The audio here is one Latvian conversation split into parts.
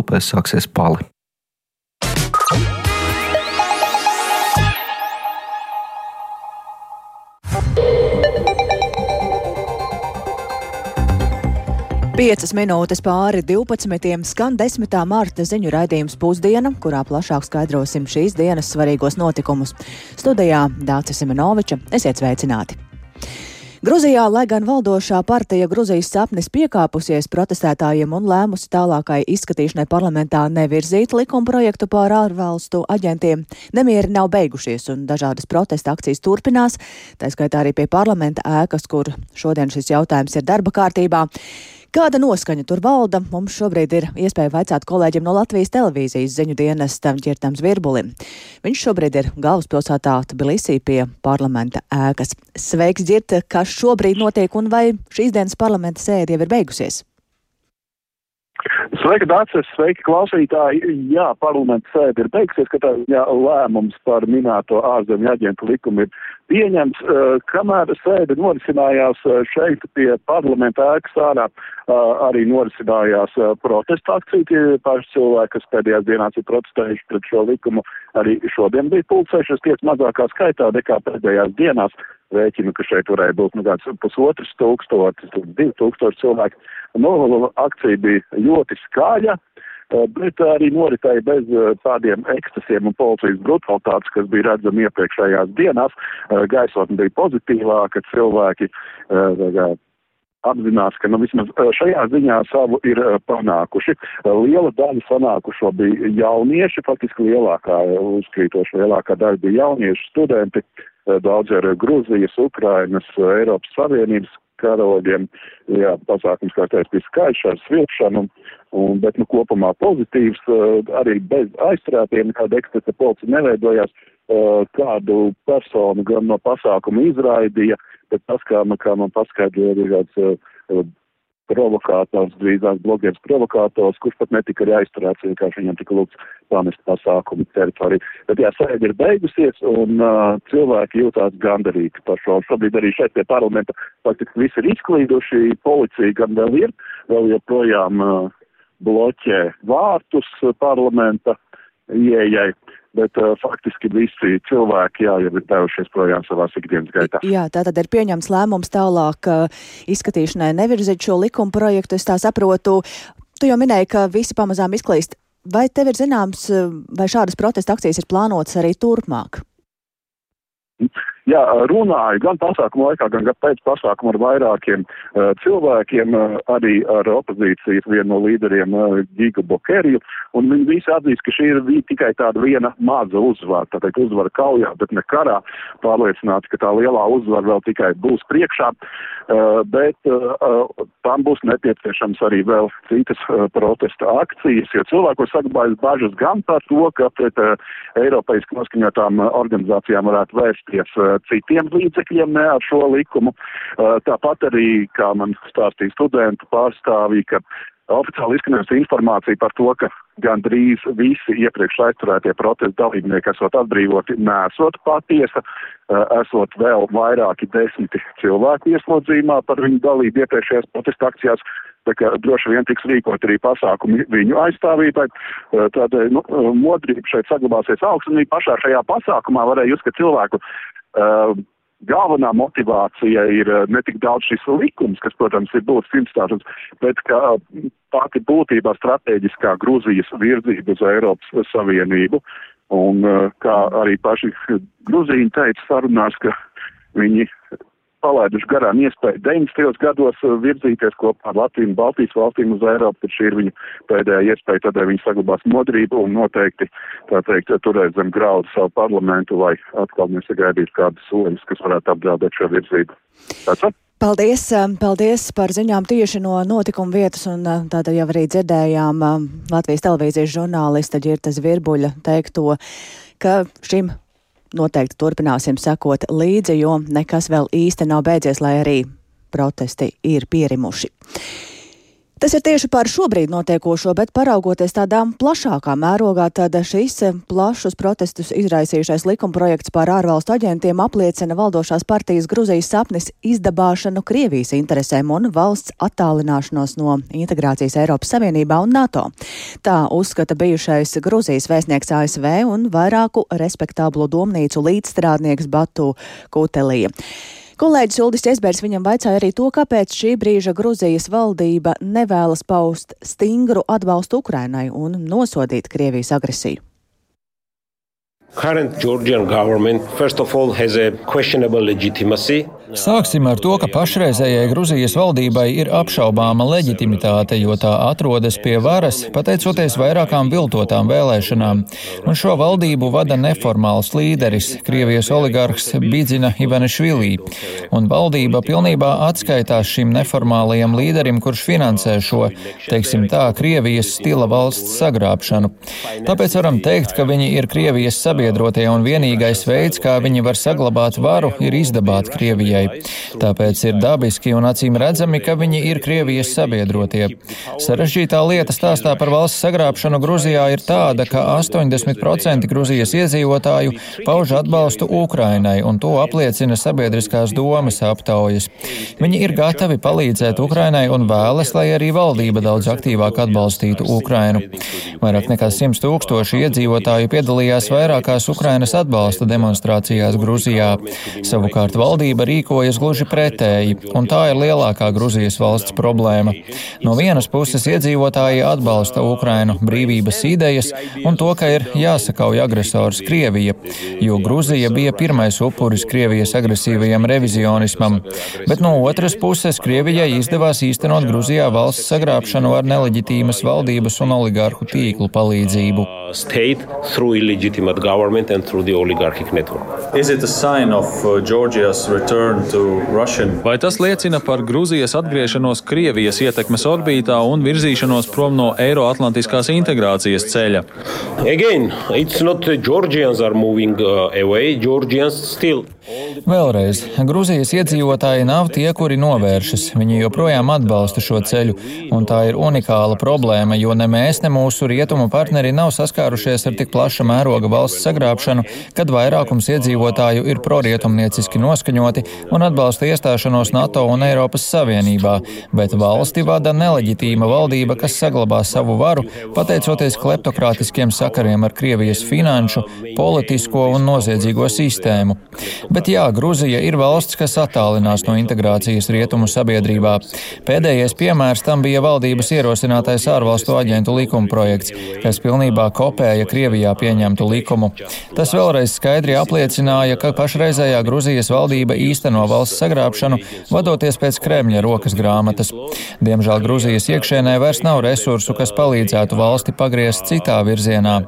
upēs sāksies pali. Piecas minūtes pāri 12. skan 10. marta ziņu raidījums pusdiena, kurā plašāk skaidrosim šīs dienas svarīgos notikumus. Studijā Dācis Simenoviča, esiet sveicināti! Gruzijā, lai gan valdošā partija Gruzijas sapnis piekāpusies protestētājiem un lēmusi tālākai izskatīšanai parlamentā nevirzīt likuma projektu pār ārvalstu aģentiem, nemieri nav beigušies un dažādas protesta akcijas turpinās, tā skaitā arī pie parlamenta ēkas, kur šodien šis jautājums ir darba kārtībā. Kāda noskaņa tur valda? Mums šobrīd ir iespēja vaicāt kolēģim no Latvijas televīzijas ziņu dienesta Girtam Zvirbulim. Viņš šobrīd ir galvaspilsētā Tbilisī pie parlamenta ēkas. Sveiks, Girt, kas šobrīd notiek un vai šīs dienas parlamenta sēde jau ir beigusies? Sveika, Dārcis, sveiki, klausītāji. Jā, parlaments sēde ir beigsies, ka tā jā, lēmums par minēto ārzemju aģentu likumu ir pieņemts. Uh, kamēr sēde norisinājās šeit pie parlamenta ēkas ārā, uh, arī norisinājās uh, protesta akcija. Tie paši cilvēki, kas pēdējās dienās ir protestējuši pret šo likumu, arī šodien bija pulcējušies tiek mazākā skaitā nekā pēdējās dienās. Rēķinu, ka šeit varēja būt nu, kāds pusotrs tūkstotis, divi tūkstoši cilvēki. Nu, akcija bija ļoti skaļa, eh, bet arī noritēja bez eh, tādiem ekscesiem un policijas brutalitātes, kas bija redzami iepriekšējās dienās. Eh, gaisotne bija pozitīvāka, cilvēki apzinās, ka nu, vismaz šajā ziņā savu ir panākuši. Liela daļa sanākušo bija jaunieši, faktiski lielākā, uzkrītoši lielākā daļa bija jaunieši studenti, daudz ar Grūzijas, Ukrainas, Eiropas Savienības karoģiem. Jā, pasākums, kā teicu, bija skaļš ar svilpšanu, un, bet nu, kopumā pozitīvs, arī bez aizstrātiem, kāda ekstrata policija neveidojās, kādu personu gan no pasākuma izraidīja, bet tas, kā, kā man paskaidroja, ir kāds provokātors, drīzāk blogieris provokātors, kurš pat netika arī aizturēts, vienkārši viņam tika lūgts pamest pasākumu teritoriju. Bet jā, sēde ir beigusies un uh, cilvēki jūtās gandarīti par šo. Šobrīd arī šeit pie parlamenta faktiski visi ir izklīduši, policija gan vēl ir, vēl joprojām uh, bloķē vārtus parlamenta ieejai bet uh, faktiski visi cilvēki jā, jau ir devušies projām savās ikdienas gaitā. Jā, tā tad ir pieņems lēmums tālāk uh, izskatīšanai nevirzīt šo likuma projektu. Es tā saprotu, tu jau minēji, ka visi pamazām izklīst. Vai tev ir zināms, uh, vai šādas protesta akcijas ir plānotas arī turpmāk? Jā, runāju gan pasākumu laikā, gan pēc pasākuma ar vairākiem uh, cilvēkiem, uh, arī ar opozīcijas vienu no līderiem uh, Giga Bokeriju, un viņi visi atzīst, ka šī ir tikai tāda viena maza uzvara, tātad uzvara kaujā, bet ne karā, pārliecināti, ka tā lielā uzvara vēl tikai būs priekšā, uh, bet uh, tam būs nepieciešams arī vēl citas uh, protesta akcijas, jo cilvēkos saglabājas bažas gan par to, ka pret uh, Eiropaiski noskaņotām organizācijām varētu vērsties uh, citiem līdzekļiem, ne ar šo likumu. Tāpat arī, kā man stāstīja studentu pārstāvī, ka oficiāli izskanējusi informācija par to, ka gandrīz visi iepriekš aizturētie protesta dalībnieki esot atbrīvoti, nesot patiesa, esot vēl vairāki desmiti cilvēku ieslodzījumā par viņu dalību iepriekšējās protesta akcijās, tā kā droši vien tiks rīkot arī pasākumi viņu aizstāvībai. Tādēļ nu, modrība šeit saglabāsies augsts, un arī pašā šajā pasākumā varēja uzskatīt cilvēku galvenā motivācija ir uh, ne tik daudz šis likums, kas, protams, ir būtisks institūts, bet ka uh, pati būtībā strateģiskā Grūzijas virzība uz Eiropas Savienību. Un kā arī paši Grūzīni teica sarunās, ka viņi palaiduši garām iespēju 90. gados uh, virzīties kopā ar Latviju un Baltijas valstīm uz Eiropu, tad šī ir viņa pēdējā iespēja, tādēļ viņi saglabās modrību un noteikti, tā teikt, turēt zem graudu savu parlamentu, lai atkal nesagaidītu kādas soļus, kas varētu apdraudēt šo virzību. Tāds Paldies, um, paldies par ziņām tieši no notikuma vietas, un uh, tātad jau arī dzirdējām um, Latvijas televīzijas žurnālista Ģirtas Virbuļa teikto, ka šim noteikti turpināsim sekot līdzi, jo nekas vēl īsti nav beidzies, lai arī protesti ir pierimuši. Tas ir tieši par šobrīd notiekošo, bet paraugoties tādā plašākā mērogā, tad šis plašus protestus izraisījušais likumprojekts par ārvalstu aģentiem apliecina valdošās partijas Gruzijas sapnis izdabāšanu Krievijas interesēm un valsts attālināšanos no integrācijas Eiropas Savienībā un NATO. Tā uzskata bijušais Gruzijas vēstnieks ASV un vairāku respektāblu domnīcu līdzstrādnieks Batu Kutelija. Kolēģis Uldis Česbērs viņam vaicāja arī to, kāpēc šī brīža Gruzijas valdība nevēlas paust stingru atbalstu Ukrainai un nosodīt Krievijas agresiju. Current Georgian government, first of all, has a questionable legitimacy. Sāksim ar to, ka pašreizējai Gruzijas valdībai ir apšaubāma leģitimitāte, jo tā atrodas pie varas, pateicoties vairākām viltotām vēlēšanām. Un šo valdību vada neformāls līderis, Krievijas oligarhs Bidzina Ivanišvilī. Un valdība pilnībā atskaitās šim neformālajam līderim, kurš finansē šo, teiksim tā, Krievijas stila valsts sagrābšanu. Tāpēc varam teikt, ka viņi ir Krievijas sabiedrotie un vienīgais veids, kā viņi var saglabāt varu, ir izdabāt Krievijai. Krievijai. Tāpēc ir dabiski un acīm redzami, ka viņi ir Krievijas sabiedrotie. Sarežģītā lieta stāstā par valsts sagrābšanu Gruzijā ir tāda, ka 80% Gruzijas iedzīvotāju pauž atbalstu Ukrainai, un to apliecina sabiedriskās domas aptaujas. Viņi ir gatavi palīdzēt Ukrainai un vēlas, lai arī valdība daudz aktīvāk atbalstītu Ukrainu. Vairāk nekā 100 tūkstoši iedzīvotāju piedalījās vairākās Ukrainas atbalsta demonstrācijās Gruzijā. Savukārt valdība rīko rīkojas gluži pretēji, un tā ir lielākā Gruzijas valsts problēma. No vienas puses iedzīvotāji atbalsta Ukrainu brīvības idejas un to, ka ir jāsakauj agresors Krievija, jo Gruzija bija pirmais upuris Krievijas agresīvajam revizionismam, bet no otras puses Krievijai izdevās īstenot Gruzijā valsts sagrābšanu ar neleģitīmas valdības un oligārhu tīklu palīdzību. State through illegitimate government and through the oligarchic network. Is it a sign of uh, Georgia's return Vai tas liecina par Grūzijas atgriešanos Krievijas ietekmes orbītā un virzīšanos prom no Eiroatlantiskās integrācijas ceļa? Again, it's not Georgians are moving uh, away, Georgians still Vēlreiz, Grūzijas iedzīvotāji nav tie, kuri novēršas. Viņi joprojām atbalsta šo ceļu, un tā ir unikāla problēma, jo ne mēs, ne mūsu rietumu partneri nav saskārušies ar tik plaša mēroga valsts sagrābšanu, kad vairākums iedzīvotāju ir prorietumnieciski noskaņoti un atbalsta iestāšanos NATO un Eiropas Savienībā, bet valsti vada neleģitīma valdība, kas saglabā savu varu, pateicoties kleptokrātiskiem sakariem ar Krievijas finanšu, politisko un noziedzīgo sistēmu. Bet jā, Gruzija ir valsts, kas attālinās no integrācijas rietumu sabiedrībā. Pēdējais piemērs tam bija valdības ierosinātais ārvalstu aģentu likuma projekts, kas pilnībā kopēja Krievijā pieņemtu likumu. Tas vēlreiz skaidri apliecināja, ka pašreizējā Gruzijas valdība īsteno valsts sagrābšanu, vadoties pēc Kremļa rokas grāmatas. Diemžēl Gruzijas iekšēnē vairs nav resursu, kas palīdzētu valsti pagriezt citā virzienā.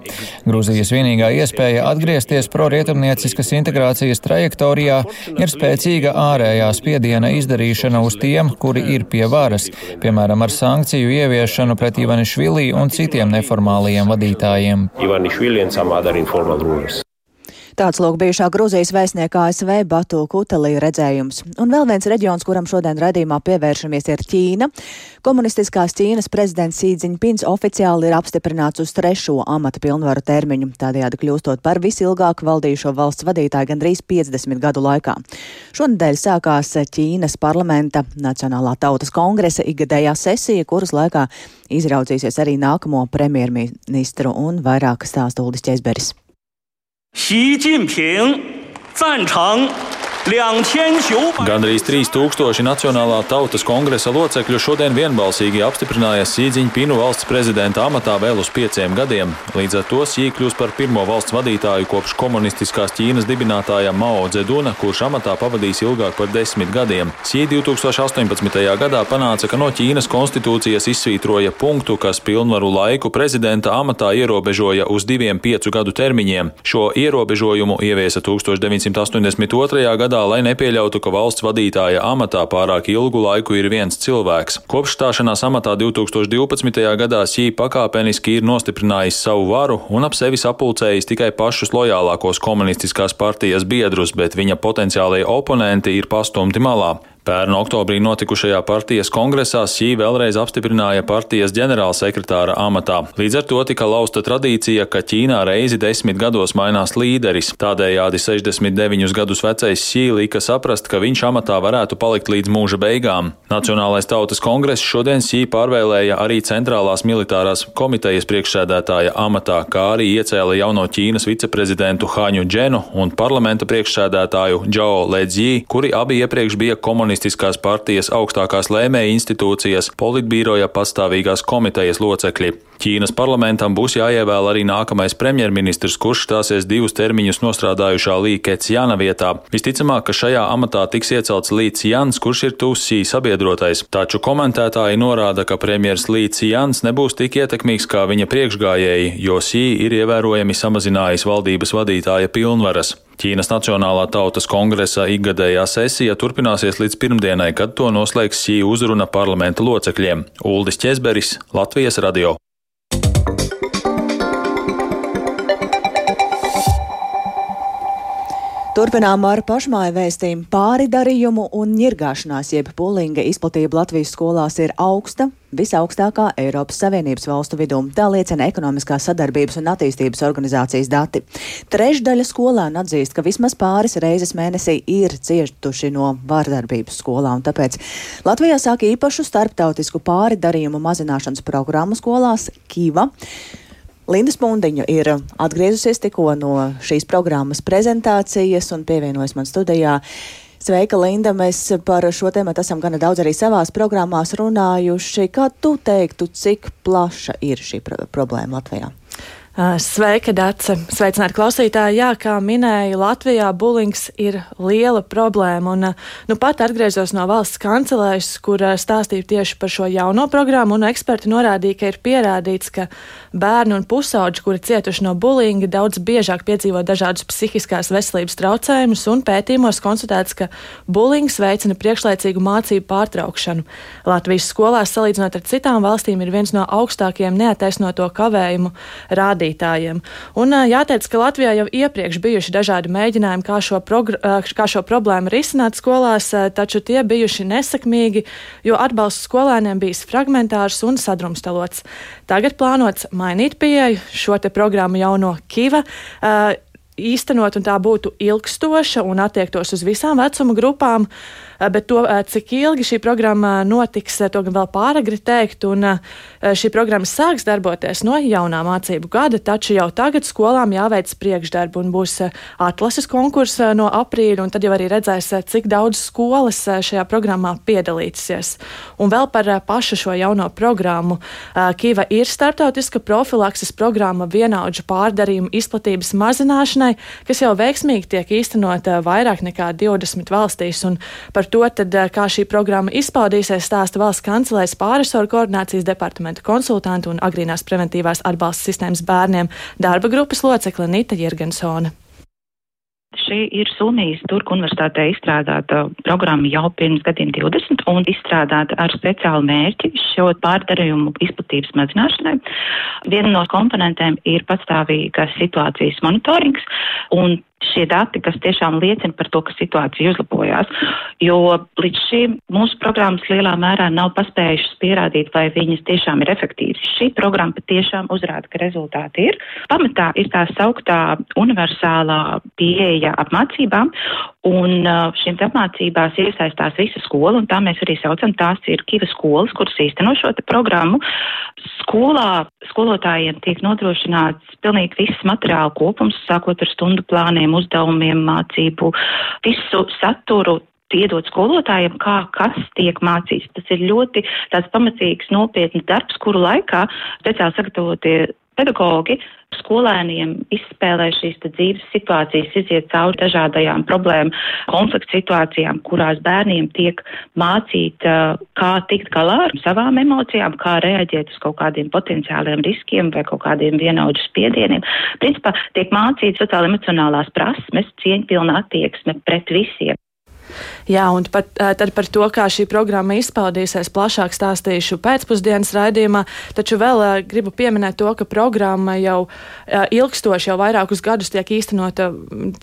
Gruzijas vienīgā iespēja atgriezties prorietumnieciskas integrācijas trajektorijā teritorijā ir spēcīga ārējā spiediena izdarīšana uz tiem, kuri ir pie varas, piemēram, ar sankciju ieviešanu pret Ivanišvili un citiem neformālajiem vadītājiem. Tāds lūk bijušā Grūzijas vēstnieka ASV Batu Kutelī redzējums. Un vēl viens reģions, kuram šodien redzīmā pievēršamies, ir Ķīna. Komunistiskās Ķīnas prezidents Sīdziņpins oficiāli ir apstiprināts uz trešo amata pilnvaru termiņu, tādējādi kļūstot par visilgāk valdījušo valsts vadītāju gandrīz 50 gadu laikā. Šonadēļ sākās Ķīnas parlamenta Nacionālā tautas kongresa ikgadējā sesija, kuras laikā izraudzīsies arī nākamo premjerministru un vairāk stāstu Uldis Česberis. 习近平赞成。Gandrīz 3000 Nacionālā tautas kongresa locekļu šodien vienbalsīgi apstiprināja Sīdziņpinu valsts prezidenta amatā vēl uz pieciem gadiem. Līdz ar to Sī kļūs par pirmo valsts vadītāju kopš komunistiskās Ķīnas dibinātāja Mao Dzeduna, kurš amatā pavadīs ilgāk par desmit gadiem. Sī 2018. gadā panāca, ka no Ķīnas konstitūcijas izsvītroja punktu, kas pilnvaru laiku prezidenta amatā ierobežoja uz diviem piecu gadu termiņiem. Šo ierobežojumu ieviesa 1982. gadā gadā, lai nepieļautu, ka valsts vadītāja amatā pārāk ilgu laiku ir viens cilvēks. Kopš stāšanās amatā 2012. gadā Sī pakāpeniski ir nostiprinājis savu varu un ap sevi sapulcējis tikai pašus lojālākos komunistiskās partijas biedrus, bet viņa potenciālie oponenti ir pastumti malā. Pērn oktobrī notikušajā partijas kongresā Sī vēlreiz apstiprināja partijas ģenerālsekretāra amatā. Līdz ar to tika lausta tradīcija, ka Ķīnā reizi desmit gados mainās līderis. Tādējādi 69 gadus vecais Sī lika saprast, ka viņš amatā varētu palikt līdz mūža beigām. Nacionālais tautas kongress šodien Sī pārvēlēja arī centrālās militārās komitejas priekšsēdētāja amatā, kā arī iecēla jauno Ķīnas viceprezidentu Haņu Dženu un parlamenta priekšsēdētāju Džao Ledzī, kuri abi iepriekš bija komunikācijas komunistiskās partijas augstākās lēmēja institūcijas, politbīroja pastāvīgās komitejas locekļi. Ķīnas parlamentam būs jāievēl arī nākamais premjerministrs, kurš stāsies divus termiņus nostrādājušā Lī Ketsjana vietā. Visticamāk, ka šajā amatā tiks iecelts Līts Jans, kurš ir Tusī sabiedrotais, taču komentētāji norāda, ka premjers Līts Jans nebūs tik ietekmīgs kā viņa priekšgājēji, jo Sī ir ievērojami samazinājis valdības vadītāja pilnvaras. Ķīnas Nacionālā tautas kongresa ikgadējā sesija turpināsies līdz pirmdienai, kad to noslēgs šī uzruna parlamenta locekļiem - Uldis Česberis, Latvijas radio. Turpinām ar pašmāju vēstījumu. Pāridarījumu un ņirgāšanās jeb pulinga izplatība Latvijas skolās ir augsta, visaugstākā Eiropas Savienības valstu vidū. Tā liecina ekonomiskās sadarbības un attīstības organizācijas dati. Trešdaļa skolēnu atzīst, ka vismaz pāris reizes mēnesī ir cietuši no vārdarbības skolā, un tāpēc Latvijā sāk īpašu starptautisku pāridarījumu mazināšanas programmu skolās Kiva. Linda Spundiņa ir atgriezusies tikko no šīs programmas prezentācijas un pievienojas man studijā. Sveika, Linda! Mēs par šo tēmu esam gana daudz arī savās programmās runājuši. Kā tu teiktu, cik plaša ir šī problēma Latvijā? Sveika, Dārsa! Sveicināti klausītāji! Jā, kā minēju, Latvijā bulings ir liela problēma. Un, nu, pat atgriezos no valsts kancelēs, kur stāstīju tieši par šo jauno programmu, un eksperti norādīja, ka ir pierādīts, ka bērni un pusauģi, kuri cietuši no bulinga, daudz biežāk piedzīvo dažādus psihiskās veselības traucējumus, un pētījumos konstatēts, ka bulings veicina priekšlaicīgu mācību pārtraukšanu. Latvijas skolās, salīdzinot ar citām valstīm, ir viens no augstākajiem neataisnoto kavējumu rādītājiem rādītājiem. Un jāteic, ka Latvijā jau iepriekš bijuši dažādi mēģinājumi, kā šo, kā šo problēmu risināt skolās, taču tie bijuši nesekmīgi, jo atbalsts skolēniem bijis fragmentārs un sadrumstalots. Tagad plānots mainīt pieeju šo te programmu jauno Kiva īstenot, un tā būtu ilgstoša un attiektos uz visām vecuma grupām. Bet to, cik ilgi šī programma notiks, to gan vēl pāragri teikt. Un, šī programma sāks darboties no jaunā mācību gada, taču jau tagad skolām jāveic priekšdarbu un būs atlases konkurss no aprīļa, un tad jau arī redzēs, cik daudz skolas šajā programmā piedalīsies. Un vēl par pašu šo jauno programmu. Kīva ir startautiska profilakses programma vienaudžu pārdarījumu izplatības mazināšanai, kas jau veiksmīgi tiek īstenota vairāk nekā 20 valstīs. Un par to, tad, kā šī programma izpaudīsies, stāsta valsts kancelēs pārisoru koordinācijas departamenta konsultanta un agrīnās preventīvās atbalsta sistēmas bērniem darba grupas locekle Nita Jirgensone. Šī ir Somijas Turku universitātē izstrādāta programma jau pirms gadiem 20 un izstrādāta ar speciālu mērķi šo pārdarījumu izplatības mazināšanai. Viena no komponentēm ir patstāvīgas situācijas monitorings un šie dati, kas tiešām liecina par to, ka situācija uzlabojās. Jo līdz šim mūsu programmas lielā mērā nav paspējušas pierādīt, vai viņas tiešām ir efektīvas. Šī programma patiešām uzrāda, ka rezultāti ir. Pamatā ir tā sauktā universālā pieeja apmācībām, un šīm apmācībās iesaistās visa skola, un tā mēs arī saucam, tās ir Kiva skolas, kuras īsteno šo programmu. Skolā skolotājiem tiek nodrošināts pilnīgi viss materiāla kopums, sākot ar stundu plāniem jauniem uzdevumiem, mācību, visu saturu iedot skolotājiem, kā kas tiek mācīts. Tas ir ļoti tāds pamatīgs, nopietns darbs, kuru laikā speciāli sagatavotie pedagogi skolēniem izspēlē šīs dzīves situācijas, iziet cauri dažādajām problēmu, konfliktu situācijām, kurās bērniem tiek mācīt, kā tikt galā ar savām emocijām, kā reaģēt uz kaut kādiem potenciāliem riskiem vai kaut kādiem vienaudžu spiedieniem. Principā tiek mācīts sociāli emocionālās prasmes, cieņpilna attieksme pret visiem. Jā, un par, tad par to, kā šī programma izpaudīsies, plašāk stāstīšu pēcpusdienas raidījumā. Taču vēl gribu pieminēt to, ka programma jau ilgstoši, jau vairākus gadus tiek īstenota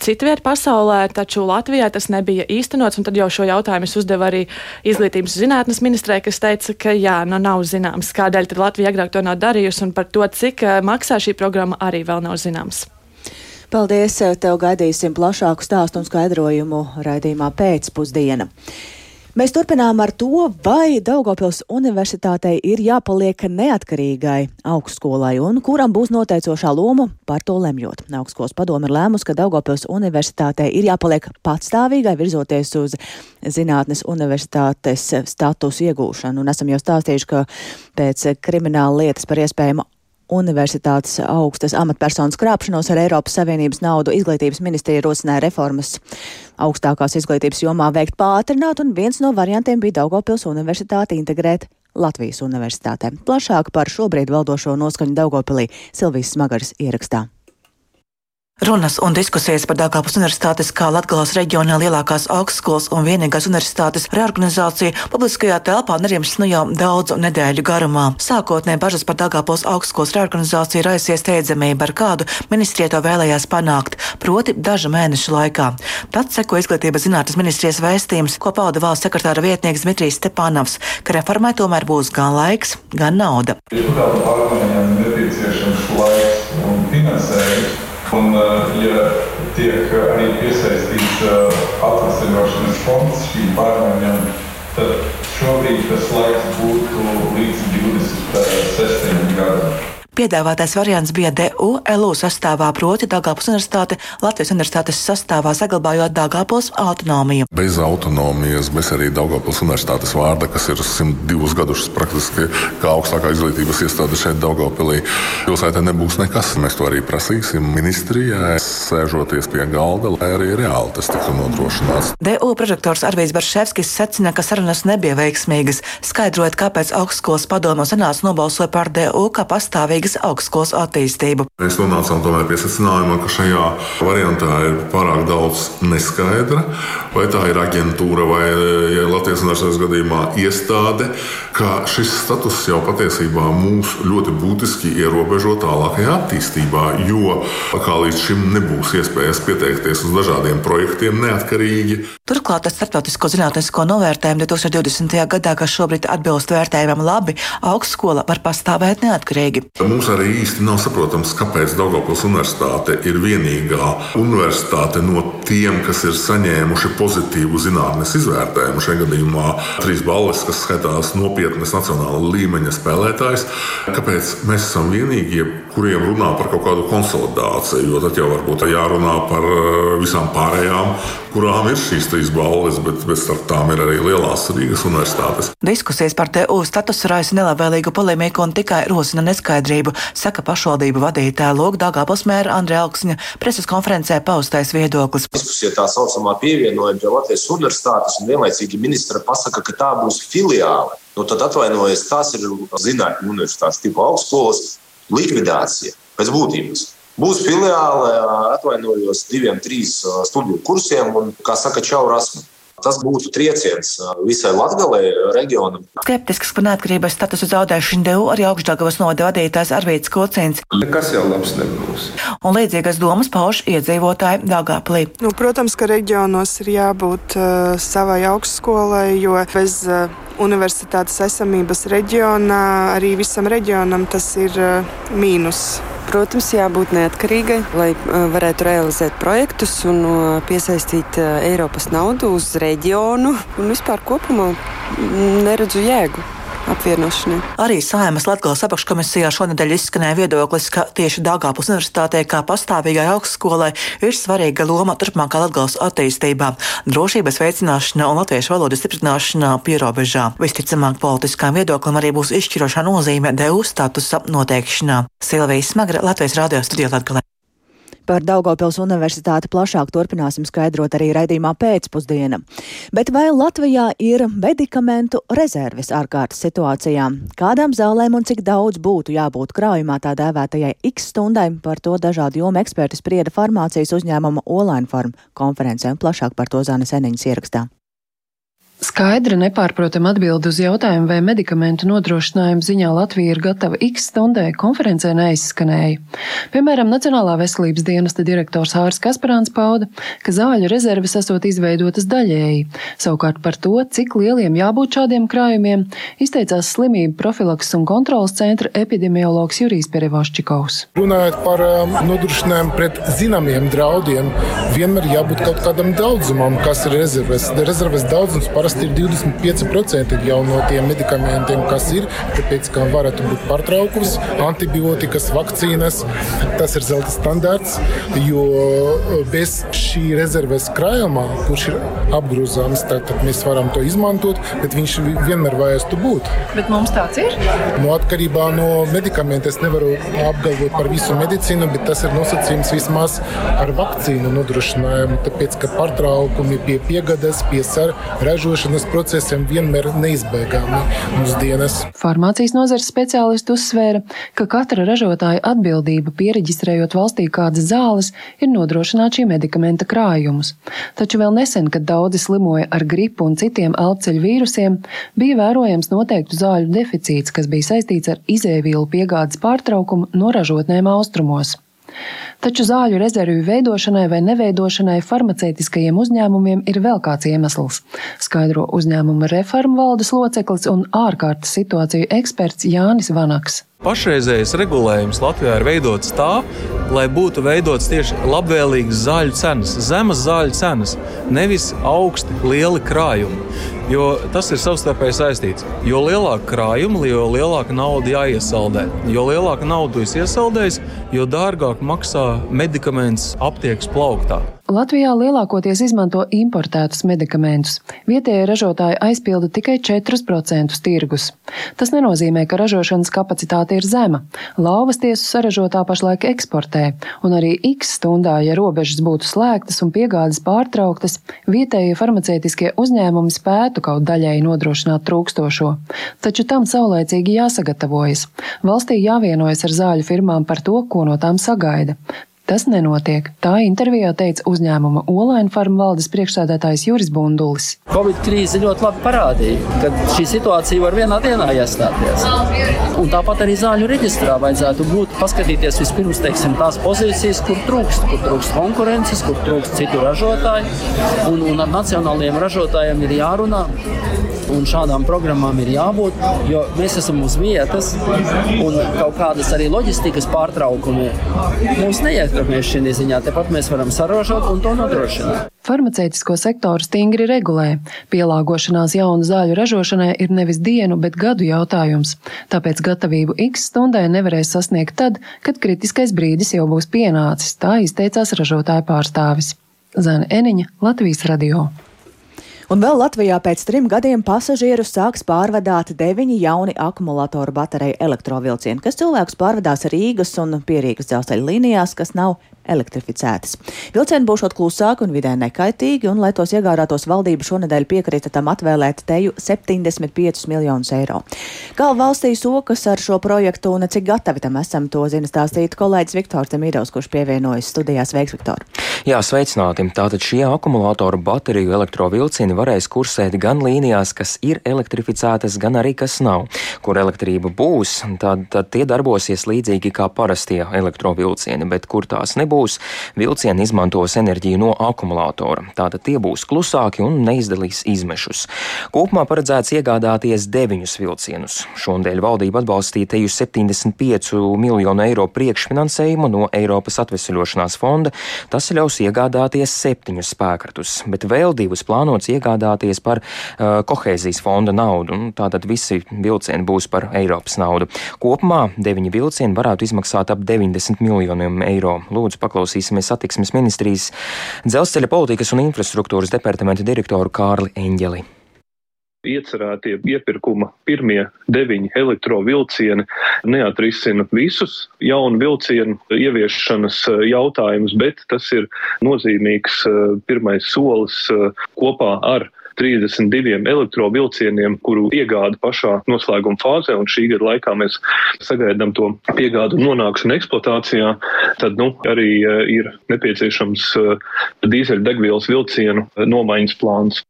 citviet pasaulē, taču Latvijā tas nebija īstenots. Tad jau šo jautājumu es uzdevu arī Izglītības zinātnes ministrē, kas teica, ka jā, nu nav zināms, kādēļ Latvija agrāk to nav darījusi, un par to, cik maksā šī programma, arī vēl nav zināms. Paldies! Tev gaidīsim plašāku stāstu un skaidrojumu raidījumā pēcpusdiena. Mēs turpinām ar to, vai Daugopils universitātei ir jāpaliek neatkarīgai augstskolai un kuram būs noteicošā loma par to lemjot. Augstskolas padome ir lēmusi, ka Daugopils universitātei ir jāpaliek patstāvīgai virzoties uz zinātnes universitātes statusu iegūšanu. Un esam jau stāstījuši, ka pēc krimināla lietas par iespējamu universitātes augstas amatpersonas krāpšanos ar Eiropas Savienības naudu izglītības ministrija rosināja reformas augstākās izglītības jomā veikt pātrināt, un viens no variantiem bija Daugopils universitāti integrēt Latvijas universitātē. Plašāk par šobrīd valdošo noskaņu Daugopilī Silvijas Smagaras ierakstā. Runas un diskusijas par Dāngāpas universitātes kā Latgales reģionā lielākās augstskolas un vienīgās universitātes reorganizāciju publiskajā telpā nerimst nu jau daudzu nedēļu garumā. Sākotnēji bažas par Dāngāpos augstskolas reorganizāciju raisies steidzamība, ar kādu ministrija to vēlējās panākt, proti dažu mēnešu laikā. Tad seko izglītības zinātnes ministrijas vēstījums, ko pauda valsts sekretāra vietnieks Dmitrijs Stepanovs, ka reformai tomēr būs gan laiks, gan nauda. Ir nepieciešams laiks un finansējums. Un, eh, ja tiek arī piesaistīts eh, atvesļošanas fonds šīm pārmaiņām, tad šobrīd tas laiks būtu līdz 26. gadam. Piedāvātais variants bija DU LU sastāvā, proti Dāngāpils universitāte Latvijas universitātes sastāvā, saglabājot Dāngāpils autonomiju. Bez autonomijas, bez arī Dāngāpils universitātes vārda, kas ir 102 gadus praktiski kā augstākā izglītības iestāde šeit Dāngāpilī, pilsētā nebūs nekas. Mēs to arī prasīsim ministrijai, sēžoties pie galda, lai arī reāli tas tiktu nodrošināts. DU prorektors Arvīds Barševskis secina, ka sarunas nebija veiksmīgas, skaidrojot, kāpēc augstskolas padomu senāts nobalsoja par DU kā pastāvīgu Rīgas augstskolas attīstību. Mēs nonācām pie secinājuma, ka šajā variantā ir pārāk daudz neskaidra. Vai tā ir aģentūra vai ja Latvijas universitātes gadījumā iestāde, ka šis status jau patiesībā mūs ļoti būtiski ierobežo tālākajā attīstībā, jo kā līdz šim nebūs iespējas pieteikties uz dažādiem projektiem neatkarīgi. Turklāt ar starptautisko zinātnisko novērtējumu 2020. gadā, kas šobrīd atbilst vērtējumam labi, augstskola var pastāvēt neatkarīgi. Mums arī īsti nav saprotams, kāpēc Daugopils universitāte ir vienīgā universitāte no tiem, kas ir saņēmuši pozitīvu zinātnes izvērtējumu. Šajā gadījumā trīs balvas, kas skaitās nopietnas nacionāla līmeņa spēlētājs. Kāpēc mēs esam vienīgie, kuriem runā par kaut kādu konsolidāciju? Jo tad jau varbūt jārunā par eh, visām pārējām, kurām ir šīs trīs balvas, bet, starp tām ir arī lielās Rīgas universitātes. Diskusijas par TU statusu raisa nelabvēlīgu polemiku un tikai rosina neskaidrību, saka pašvaldību vadītāja Lūk Dāngāpils mēra Andrija Alksņa preses konferencē paustais viedoklis. Diskusija tā saucamā pievienojuma pie Latvijas universitātes un vienlaicīgi ministra pasaka, ka tā būs filiāle. Nu, tad atvainojiet, tās ir zinātņu universitātes tipu augstskolas likvidācija pēc būtības. Būs filiāle, atvainojos, diviem, trīs studiju kursiem un, kā saka, čau rasmu. Tas būtu trieciens visai Latvijai, reģionam. Skeptisks par neatkarības statusu zaudēšanu devu arī augšdāgavas novada vadītājs Arvīts Kocins. Nekas jau labs nebūs. Un līdzīgas domas pauž iedzīvotāji Dāngāplī. Nu, protams, ka reģionos ir jābūt uh, savai augstskolai, jo bez uh, universitātes esamības reģionā arī visam reģionam tas ir uh, mīnus. Protams, jābūt neatkarīgai, lai varētu realizēt projektus un piesaistīt Eiropas naudu uz reģionu. Un vispār kopumā neredzu jēgu apvienošanai. Arī Saimas Latvijas apakškomisijā šonadēļ izskanēja viedoklis, ka tieši Dāngāpus universitātei kā pastāvīgai augstskolai ir svarīga loma turpmākā Latvijas attīstībā, drošības veicināšanā un latviešu valodas stiprināšanā pierobežā. Visticamāk, politiskām viedoklim arī būs izšķirošā nozīme DU statusa noteikšanā. Silvija Smagra, Latvijas radio studijā Latvijā. Par Daugopils universitāti plašāk turpināsim skaidrot arī raidījumā pēcpusdiena. Bet vai Latvijā ir medikamentu rezerves ārkārtas situācijām? Kādām zālēm un cik daudz būtu jābūt krājumā tā dēvētajai X stundai? Par to dažādu jomu eksperti sprieda farmācijas uzņēmuma Olainfarm konferencē un plašāk par to Zana Seniņas ierakstā. Skaidra, nepārprotama atbilde uz jautājumu, vai medikamentu nodrošinājumu ziņā Latvija ir gatava x stundai, konferencē neizskanēja. Piemēram, Nacionālā veselības dienesta direktors Hārs Kasparāns pauda, ka zāļu rezerves esot izveidotas daļēji. Savukārt par to, cik lieliem jābūt šādiem krājumiem, izteicās slimību profilaks un kontrolas centra epidemiologs Jurijs Perevoščikovs. Runājot par um, nodrošinājumu pret zināmiem draudiem, vienmēr jābūt kaut kādam daudzumam, kas ir rezerves. Rezerves daudzums parasti ir 25% jau no tiem medikamentiem, kas ir. Tāpēc, ka varētu būt pārtraukums, antibiotikas, vakcīnas. Tas ir zelta standarts, jo bez šī rezerves krājumā, kurš ir apgrozāms, tad mēs varam to izmantot, bet viņš vienmēr vajadzētu būt. Bet mums tāds ir? No atkarībā no medikamentiem es nevaru apgalvot par visu medicīnu, bet tas ir nosacījums vismaz ar vakcīnu nodrošinājumu. Tāpēc, ka pārtraukumi pie piegādes, pie ražošanas ražošanas procesiem vienmēr neizbēgami mūsdienas. Farmācijas nozares speciālisti uzsvēra, ka katra ražotāja atbildība pieregistrējot valstī kādas zāles ir nodrošināt šī medikamenta krājumus. Taču vēl nesen, kad daudzi slimoja ar gripu un citiem elpceļu vīrusiem, bija vērojams noteiktu zāļu deficīts, kas bija saistīts ar izēvielu piegādes pārtraukumu no ražotnēm austrumos. Taču zāļu rezervju veidošanai vai neveidošanai farmaceitiskajiem uzņēmumiem ir vēl kāds iemesls, skaidro uzņēmuma reformu valdes loceklis un ārkārtas situāciju eksperts Jānis Vanaks. Pašreizējais regulējums Latvijā ir veidots tā, lai būtu veidots tieši labvēlīgas zāļu cenas, zemas zāļu cenas, nevis augsti, lieli krājumi. Jo tas ir savstarpēji saistīts. Jo lielāka krājuma, jo lielāka nauda jāiesaldē. Jo lielāka nauda jūs iesaldējat, jo dārgāk maksā medikaments aptiekas plauktā. Latvijā lielākoties izmanto importētus medikamentus. Vietējie ražotāji aizpilda tikai 4% tirgus. Tas nenozīmē, ka ražošanas kapacitāte ir zema. Lauvas tiesu saražotā pašlaik eksportē, un arī x stundā, ja robežas būtu slēgtas un piegādes pārtrauktas, vietējie farmaceitiskie uzņēmumi spētu kaut daļēji nodrošināt trūkstošo. Taču tam saulēcīgi jāsagatavojas. Valstī jāvienojas ar zāļu firmām par to, ko no tām sagaida. Tas nenotiek. Tā intervijā teica uzņēmuma Olaina farma valdes priekšsēdētājs Juris Bundulis. Covid krīze ļoti labi parādīja, ka šī situācija var vienā dienā iestāties. Un tāpat arī zāļu reģistrā vajadzētu būt paskatīties vispirms teiksim, tās pozīcijas, kur trūkst, kur trūkst konkurences, kur trūkst citu ražotāju. Un, un ar nacionālajiem ražotājiem ir jārunā un šādām programmām ir jābūt, jo mēs esam uz vietas un kaut kādas arī loģistikas pārtraukumi mūs neietekmē šī ziņā. Tepat mēs varam sarožot un to nodrošināt. Farmaceitisko sektoru stingri regulē. Pielāgošanās jaunu zāļu ražošanai ir nevis dienu, bet gadu jautājums. Tāpēc gatavību X stundai nevarēs sasniegt tad, kad kritiskais brīdis jau būs pienācis, tā izteicās ražotāja pārstāvis. Zana Eniņa, Latvijas radio. Un vēl Latvijā pēc trim gadiem pasažierus sāks pārvadāt deviņi jauni akumulātoru bateriju elektrovilcieni, kas cilvēkus pārvadās Rīgas un Pierīgas dzelzceļa līnijās, kas nav elektrificētas. Vilcieni būšot klusāki un vidē nekaitīgi, un, lai tos iegādātos, valdība šonadēļ piekrita tam atvēlēt teju 75 miljonus eiro. Kā valstī sokas ar šo projektu un cik gatavi tam esam, to zina stāstīt kolēģis Viktors Demīdovs, kurš pievienojas studijās. Veiks, Viktor! Jā, sveicināti! Tātad šie akumulātoru bateriju elektrovilcieni varēs kursēt gan līnijās, kas ir elektrificētas, gan arī kas nav. Kur elektrība būs, tad, tad tie darbosies līdzīgi kā parastie elektrovilcieni, bet kur tās nebūs, būs, vilcieni izmantos enerģiju no akumulātora. Tātad tie būs klusāki un neizdalīs izmešus. Kopumā paredzēts iegādāties deviņus vilcienus. Šonadēļ valdība atbalstīja teju 75 miljonu eiro priekšfinansējumu no Eiropas atvesļošanās fonda. Tas ļaus iegādāties septiņus spēkratus, bet vēl divus plānots iegādāties par uh, kohēzijas fonda naudu. Tātad visi vilcieni būs par Eiropas naudu. Kopumā deviņi vilcieni varētu izmaksāt ap 90 miljoniem eiro. Lūdzu, paklausīsimies satiksmes ministrijas dzelzceļa politikas un infrastruktūras departamenta direktoru Kārli Eņģeli. Iecerētie iepirkuma pirmie deviņi elektrovilcieni neatrisina visus jaunu vilcienu ieviešanas eh, jautājumus, bet tas ir nozīmīgs eh, pirmais solis eh, kopā ar 32 elektrovilcieniem, kuru iegāda pašā noslēguma fāzē, un šī gada laikā mēs sagaidām to piegādu nonākšanu eksploatācijā, tad nu, arī eh, ir nepieciešams eh, dīzeļdegvielas vilcienu nomaiņas plāns.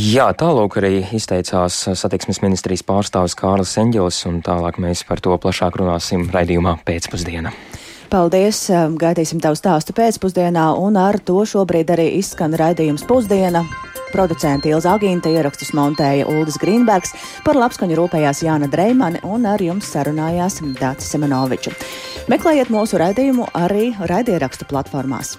Jā, tālāk arī izteicās satiksmes ministrijas pārstāvis Kārlis Enģels, un tālāk mēs par to plašāk runāsim raidījumā pēcpusdienā. Paldies! Gaidīsim tavu stāstu pēcpusdienā, un ar to šobrīd arī izskan raidījums pusdiena. Producenta Ilza Agīnta ierakstus montēja Uldis Grīnbergs, par labskaņu rūpējās Jāna Dreimane un ar jums sarunājās Dācis Semenoviča. Meklējiet mūsu raidījumu arī raidierakstu platformās.